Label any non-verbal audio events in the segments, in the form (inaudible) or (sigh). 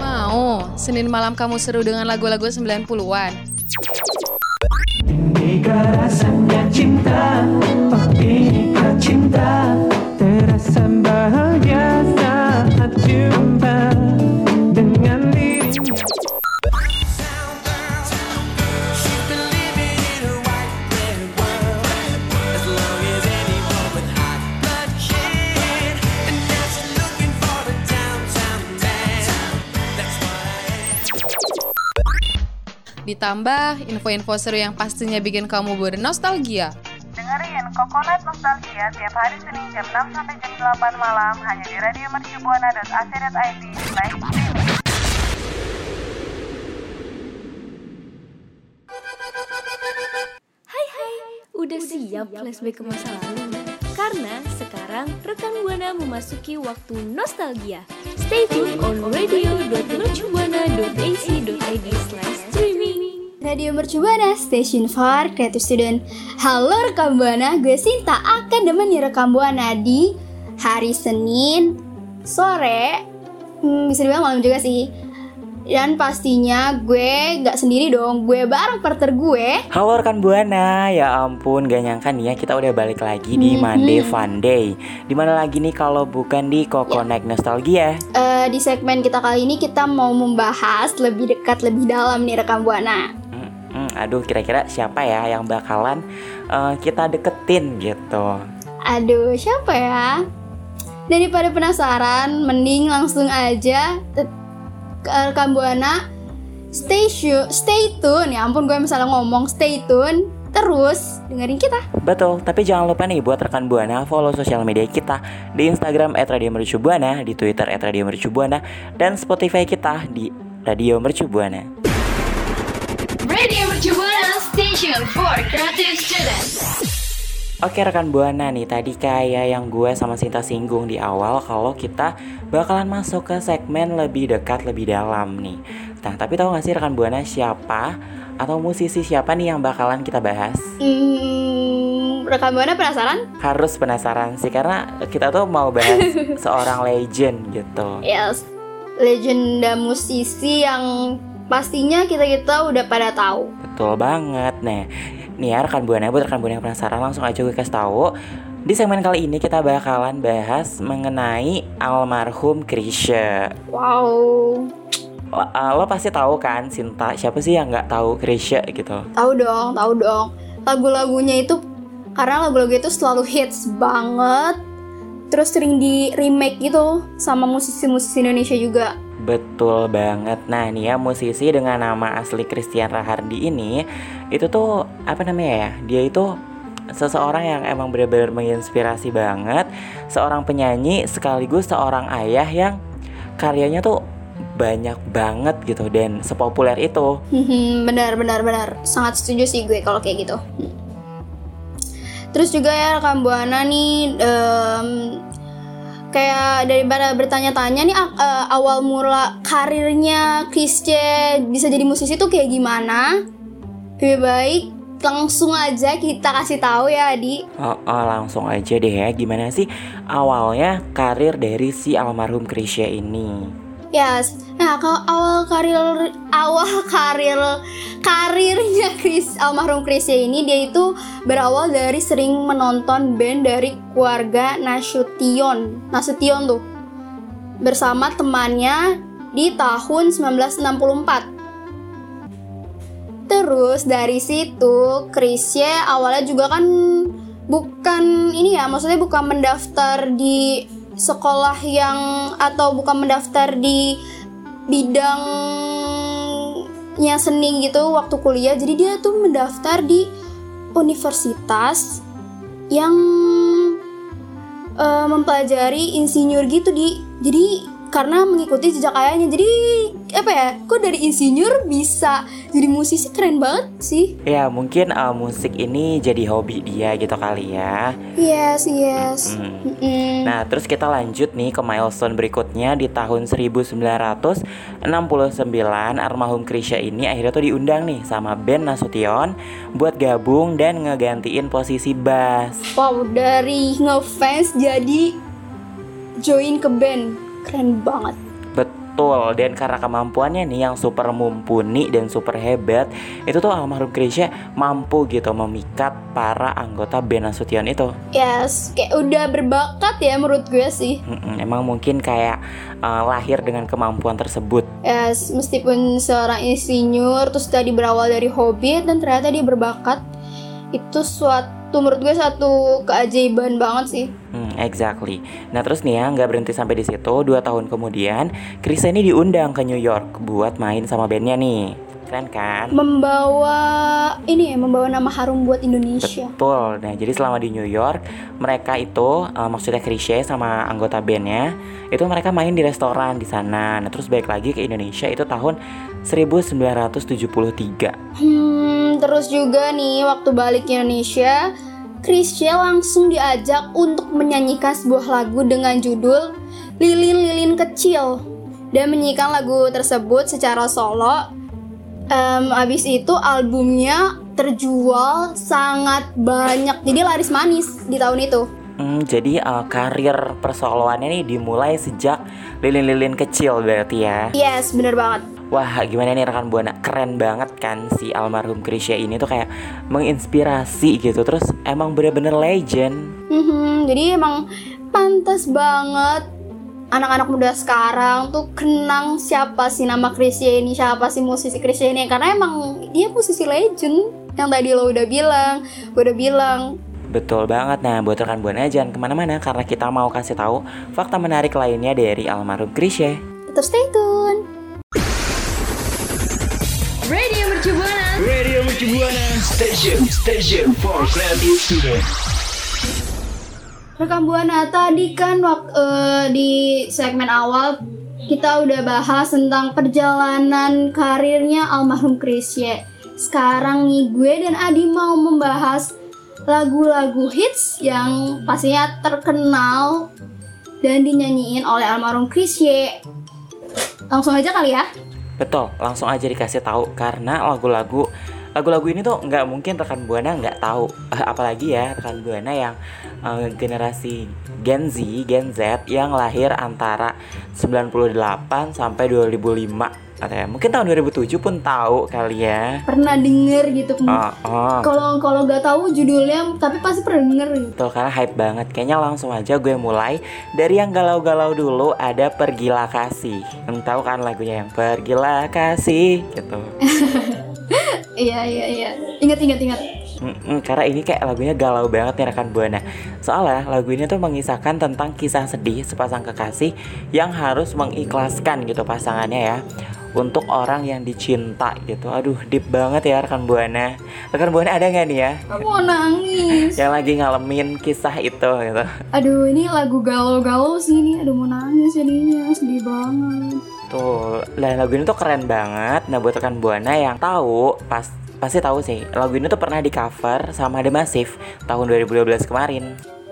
Mau, Senin malam kamu seru dengan lagu-lagu 90-an. Inikah rasanya cinta Oh inikah cinta Ditambah info-info seru yang pastinya bikin kamu bernostalgia. Dengerin Coconut Nostalgia tiap hari Senin jam 6 sampai jam 8 malam hanya di radio mercubuana.ac.id. Hai hai, udah siap flashback ke masa lalu? Karena sekarang rekan Buana memasuki waktu nostalgia. Stay tune on radio.mercubuana.ac.id slash streaming. Radio Mercubuana, Station for Creative Student. Halo rekam Buana, gue Sinta akan nemeni rekam Buana di hari Senin sore, hmm, bisa dibilang malam juga sih. Dan pastinya gue gak sendiri dong, gue bareng partner gue. Halo rekan Buana, ya ampun gak nyangka nih ya kita udah balik lagi di Mhm. Monday Fun Day Di mana lagi nih kalau bukan di Kokonek Nostalgia Eh, di segmen kita kali ini kita mau membahas lebih dekat, lebih dalam nih rekam Buana. Hmm, Aduh kira-kira siapa ya yang bakalan eh, kita deketin gitu Aduh, siapa ya? Daripada penasaran, mending langsung aja rekam Buana. Stay sure, stay tune. Ya ampun, gue misalnya ngomong stay tune. Terus dengerin kita. Betul, tapi jangan lupa nih buat rekan Buana follow sosial media kita di Instagram @radiomercubuana, di Twitter @radiomercubuana, dan Spotify kita di Radio Mercubuana. Radio For Creative Students. Oke rekan Buana nih tadi kayak yang gue sama Sinta singgung di awal kalau kita bakalan masuk ke segmen lebih dekat lebih dalam nih. Nah tapi tahu gak sih rekan Buana siapa atau musisi siapa nih yang bakalan kita bahas? Hmm, rekam Buana penasaran? Harus penasaran sih karena kita tuh mau bahas (laughs) seorang legend gitu. Yes, legenda musisi yang pastinya kita kita udah pada tahu. Betul banget. Nah, nih ya rekan buana buat rekan buana yang penasaran langsung aja gue kasih tahu. Di segmen kali ini kita bakalan bahas mengenai almarhum Krisya. Wow, Lo, uh, lo pasti tahu kan Sinta siapa sih yang nggak tahu Krisya gitu? tahu dong, tahu dong. Lagu-lagunya itu karena lagu-lagu itu selalu hits banget. Terus sering di remake gitu sama musisi-musisi Indonesia juga. Betul banget. Nah nih ya musisi dengan nama asli Christian Rahardi ini itu tuh apa namanya ya? Dia itu seseorang yang emang benar-benar menginspirasi banget, seorang penyanyi sekaligus seorang ayah yang karyanya tuh banyak banget gitu dan sepopuler itu. Hmm, benar benar benar sangat setuju sih gue kalau kayak gitu Hmm. Terus juga ya rekam buana nih em, kayak daripada bertanya-tanya nih eh, awal mula karirnya Chrisye bisa jadi musisi tuh kayak gimana lebih baik langsung aja kita kasih tahu ya Adi Oh, oh, langsung aja deh ya gimana sih awalnya karir dari si almarhum Krisya ini? Yes. Nah, kalau awal karir awal karir karirnya Chris almarhum Chrisye ini dia itu berawal dari sering menonton band dari keluarga Nasution. Nasution tuh bersama temannya di tahun 1964. Terus dari situ Chrisye awalnya juga kan bukan ini ya, maksudnya bukan mendaftar di sekolah yang atau bukan mendaftar di bidangnya seni gitu waktu kuliah. Jadi dia tuh mendaftar di universitas yang eh, mempelajari insinyur gitu di. Jadi karena mengikuti jejak ayahnya. Jadi apa ya? Kok dari insinyur bisa jadi musisi keren banget sih. Ya mungkin uh, musik ini jadi hobi dia gitu kali ya. Yes, yes. Hmm. Mm-mm. Nah, terus kita lanjut nih ke milestone berikutnya di tahun 1969 almarhum Krisya ini akhirnya tuh diundang nih sama Ben Nasution buat gabung dan ngegantiin posisi bass. Wow, dari ngefans jadi join ke band. Keren banget. Betul, dan karena kemampuannya nih yang super mumpuni dan super hebat, itu tuh almarhum Krisya mampu gitu memikat para anggota Ben Nasution itu. Yes, kayak udah berbakat ya menurut gue sih. Mm-mm, emang mungkin kayak uh, lahir dengan kemampuan tersebut. Yes, meskipun seorang insinyur terus tadi berawal dari hobi dan ternyata dia berbakat. Itu suatu menurut gue satu keajaiban banget sih. Hmm, exactly. Nah terus nih ya nggak berhenti sampai di situ. Dua tahun kemudian, Chris ini diundang ke New York buat main sama bandnya nih. Keren kan? Membawa ini ya, membawa nama harum buat Indonesia. Betul. Nah jadi selama di New York, mereka itu uh, maksudnya Krisye sama anggota bandnya itu mereka main di restoran di sana. Nah terus balik lagi ke Indonesia itu tahun 1973. Hmm, terus juga nih waktu balik ke Indonesia, Krisya langsung diajak untuk menyanyikan sebuah lagu dengan judul Lilin-lilin kecil dan menyanyikan lagu tersebut secara solo. Em, abis itu albumnya terjual sangat banyak, jadi laris manis di tahun itu. Hmm, jadi uh, karir persoloannya nih dimulai sejak lilin-lilin kecil berarti ya. Yes, bener banget. Wah gimana nih rekan buana keren banget kan si almarhum Krisya ini tuh kayak menginspirasi gitu terus emang bener-bener legend. Mhm, jadi emang pantas banget anak-anak muda sekarang tuh kenang siapa sih nama Krisya ini, siapa sih musisi Krisya ini karena emang dia musisi legend yang tadi lo udah bilang, gue udah bilang. Betul banget. Nah, buat rekan buana jangan ke mana-mana karena kita mau kasih tahu fakta menarik lainnya dari almarhum Krisya. Tetap stay tune. Mercu Buana. Radio Mercu Buana Station Station for Creative Student Rekam Buana tadi kan wak- eh, di segmen awal kita udah bahas tentang perjalanan karirnya almarhum Krisye. Sekarang nih gue dan Adi mau membahas lagu-lagu hits yang pastinya terkenal dan dinyanyiin oleh almarhum Krisye. Langsung aja kali ya. Betul, langsung aja dikasih tahu karena lagu-lagu lagu-lagu ini tuh nggak mungkin rekan buana nggak tahu Eh, apalagi ya rekan buana yang eh, generasi Gen Z, Gen Z yang lahir antara 98 sampai 2005 atau ya, mungkin tahun 2007 pun tahu kali ya. Pernah denger gitu. Oh, oh. Kalau kalau nggak tahu judulnya, tapi pasti pernah denger gitu. Betul karena hype banget Kayaknya langsung aja gue mulai Dari yang galau-galau dulu Ada Pergilah Kasih Yang tahu kan lagunya yang Pergilah Kasih Gitu (laughs) Iya iya iya. Ingat ingat ingat. Mm-mm, Karena ini kayak lagunya galau banget nih rekan Buana Soalnya lagu ini tuh mengisahkan tentang kisah sedih sepasang kekasih Yang harus mengikhlaskan gitu pasangannya ya Untuk orang yang dicinta gitu Aduh deep banget ya rekan Buana Rekan Buana ada nggak nih ya Aku mau nangis. Yang lagi ngalamin kisah itu gitu Aduh ini lagu galau-galau sih ini. Aduh mau nangis jadinya sedih banget. Tuh, dan lagu ini tuh keren banget. Nah, buat rekan Buana yang tahu, pas pasti tahu sih. Lagu ini tuh pernah di cover sama The Massive tahun 2012 kemarin.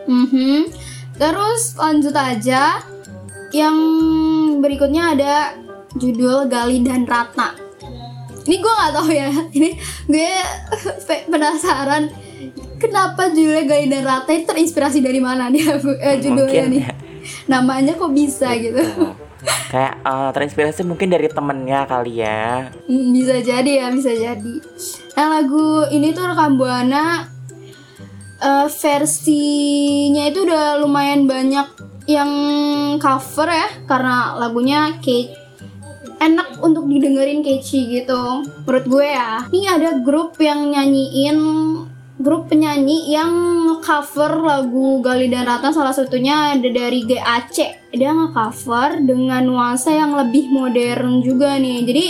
Mhm. Terus lanjut aja. Yang berikutnya ada judul Gali dan Ratna. Ini gue nggak tahu ya. (laughs) Ini gue pe- penasaran kenapa judulnya Gali dan Ratna itu terinspirasi dari mana nih eh, judulnya Mungkin nih. ya. Namanya kok bisa gitu. Kayak eh, terinspirasi mungkin dari temennya kali ya. Hmm, bisa jadi ya, bisa jadi. Nah lagu ini tuh rekam buana eh, versinya itu udah lumayan banyak yang cover ya, karena lagunya kayak enak untuk didengerin catchy gitu. Menurut gue ya. Ini ada grup yang nyanyiin grup penyanyi yang cover lagu Gali dan Ratna salah satunya ada dari GAC dia nge-cover dengan nuansa yang lebih modern juga nih jadi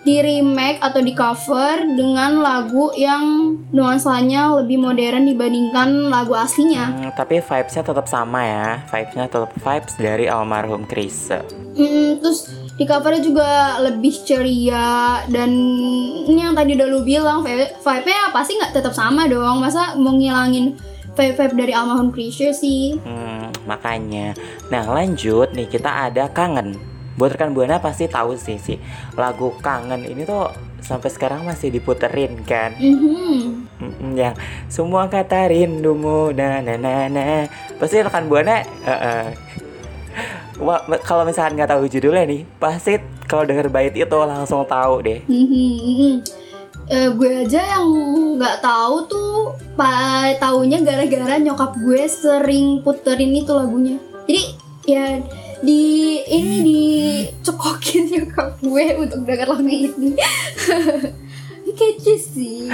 di remake atau di cover dengan lagu yang nuansanya lebih modern dibandingkan lagu aslinya. Hmm, tapi vibesnya tetap sama ya. Vibesnya tetap vibes dari almarhum Chris. Mm, terus di covernya juga lebih ceria dan ini yang tadi udah lu bilang vibe- vibe-nya pasti nggak tetap sama dong. Masa mau ngilangin vibe-vibe dari almarhum Krisya sih? Hmm, makanya. Nah, lanjut nih kita ada kangen. Buat rekan Buana pasti tahu sih sih lagu kangen ini tuh sampai sekarang masih diputerin kan. Mhm. Mm, yang semua kata rindumu na na na na. Pasti rekan Buana eh, eh. Kalau misalkan nggak tahu judulnya nih, pasti kalau denger bait itu langsung tahu deh. Mhm. Eh, gue aja yang nggak tahu tuh pa taunya gara-gara nyokap gue sering puterin itu lagunya jadi ya di ini dicekokin (laughs) nyokap gue untuk denger lagu ini (laughs) kece sih.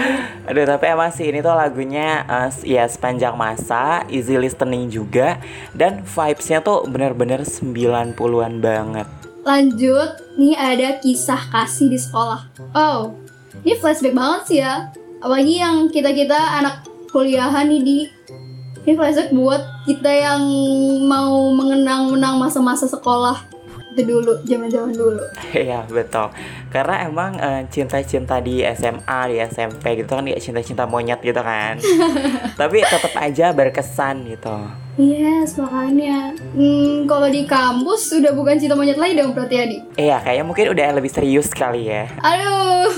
Aduh tapi emang sih ini tuh lagunya eh, ya sepanjang masa Easy listening juga Dan vibesnya tuh bener-bener 90an banget. Lanjut nih ada kisah kasih di sekolah. Oh ini flashback banget sih ya. Apalagi yang kita kita anak kuliahan nih di. Ini flashback buat kita yang mau mengenang-menang masa-masa sekolah itu dulu zaman-zaman dulu. Iya betul. Karena emang eh, cinta-cinta di SMA, di SMP gitu kan ya cinta-cinta monyet gitu kan. (laughs) Tapi tetap aja berkesan gitu yes makanya. Hmm, kalau di kampus udah bukan cinta monyet lagi dong berarti Adi Iya kayaknya mungkin udah lebih serius kali ya. Aduh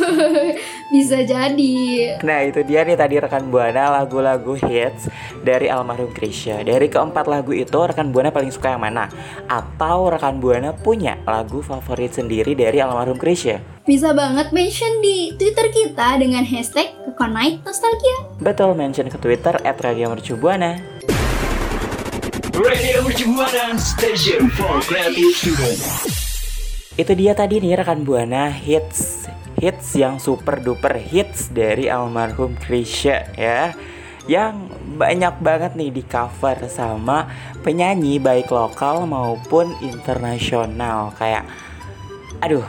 (laughs) bisa jadi. Nah itu dia nih tadi rekan Buana lagu-lagu hits dari almarhum Krisya Dari keempat lagu itu rekan Buana paling suka yang mana? Atau rekan Buana punya lagu favorit sendiri dari almarhum Krisya? bisa banget mention di Twitter kita dengan hashtag Kekonite Nostalgia. Betul mention ke Twitter at Radio Mercu Buana Radio Mercubuana Station for Creative Student. Itu dia tadi nih rekan Buana hits hits yang super duper hits dari almarhum Krisya ya. Yang banyak banget nih di cover sama penyanyi baik lokal maupun internasional. Kayak aduh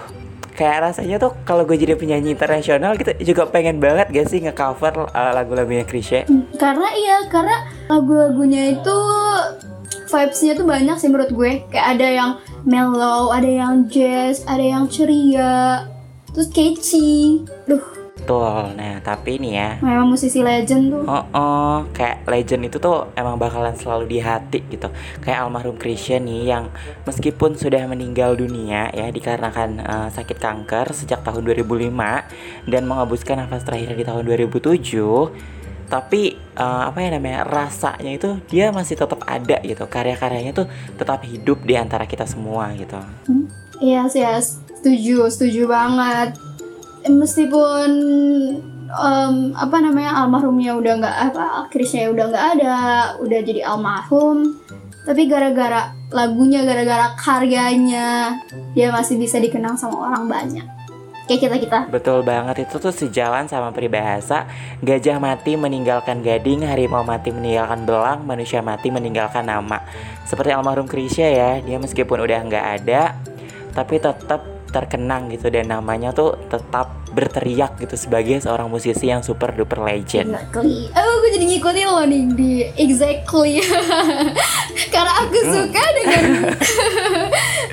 kayak rasanya tuh kalau gue jadi penyanyi internasional gitu juga pengen banget gak sih ngecover uh, lagu-lagunya Krisya karena iya karena lagu-lagunya itu vibesnya tuh banyak sih menurut gue. Kayak ada yang mellow ada yang jazz ada yang ceria. Terus catchy. Duh. Betul, nah tapi nih ya. Memang musisi legend tuh. Oh, oh, kayak legend itu tuh emang bakalan selalu di hati gitu. Kayak almarhum Krisya nih yang meskipun sudah meninggal dunia ya dikarenakan eh, sakit kanker sejak tahun 2005 dan menghabiskan nafas terakhir di tahun 2007 tapi eh, apa ya namanya rasanya itu dia masih tetap ada gitu karya-karyanya tuh tetap hidup di antara kita semua gitu Iya sih ya, setuju, setuju banget. Meskipun em, apa namanya almarhumnya udah nggak apa, Krisnya udah nggak ada, udah jadi almarhum. Tapi gara-gara lagunya, gara-gara karyanya, dia masih bisa dikenang sama orang banyak. Kayak kita kita. Betul banget itu tuh sejalan sama peribahasa Gajah mati meninggalkan gading Harimau mati meninggalkan belang Manusia mati meninggalkan nama Seperti almarhum Krisya ya Dia meskipun udah nggak ada Tapi tetap terkenang gitu Dan namanya tuh tetap berteriak gitu Sebagai seorang musisi yang super duper legend Exactly. Oh, gue jadi ngikutin lo nih di exactly. (laughs) Karena aku suka dengan.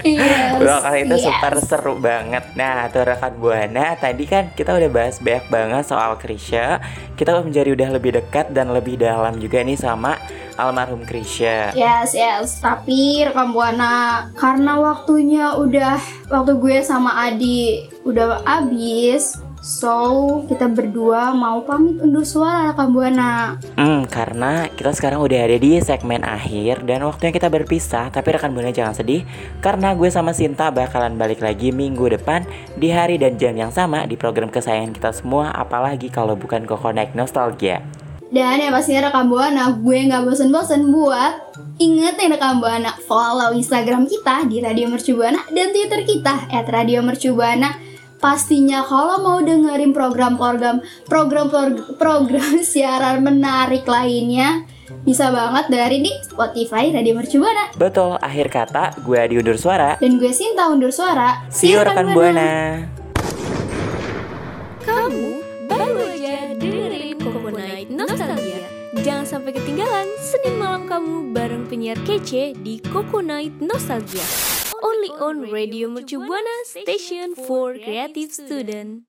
yes. (laughs) Kali itu yes. super seru banget Nah tuh rekan Buana Tadi kan kita udah bahas banyak banget soal Krisya Kita menjadi udah lebih dekat dan lebih dalam juga nih sama almarhum Krisya Yes, yes. Tapi rekam buana karena waktunya udah waktu gue sama Adi udah habis. So, kita berdua mau pamit undur suara rekam buana. Hmm, karena kita sekarang udah ada di segmen akhir dan waktunya kita berpisah. Tapi rekan buana jangan sedih, karena gue sama Sinta bakalan balik lagi minggu depan di hari dan jam yang sama di program kesayangan kita semua. Apalagi kalau bukan Connect Nostalgia. Dan yang pastinya rekam buana gue nggak bosen-bosen buat ingetin rekam buana follow Instagram kita di Radio Mercubuana dan Twitter kita at Radio Mercubuana. Pastinya kalau mau dengerin program-program program program (laughs) siaran menarik lainnya bisa banget dari di Spotify Radio Mercubuana. Betul, akhir kata gue diundur suara. Dan gue Sinta undur suara. See you rekan Buana. Kamu baru aja dengerin Coco Night Nostalgia. Jangan sampai ketinggalan Senin malam kamu bareng penyiar kece di Coco Night Nostalgia. Only on Radio Mercu Station for Creative Student.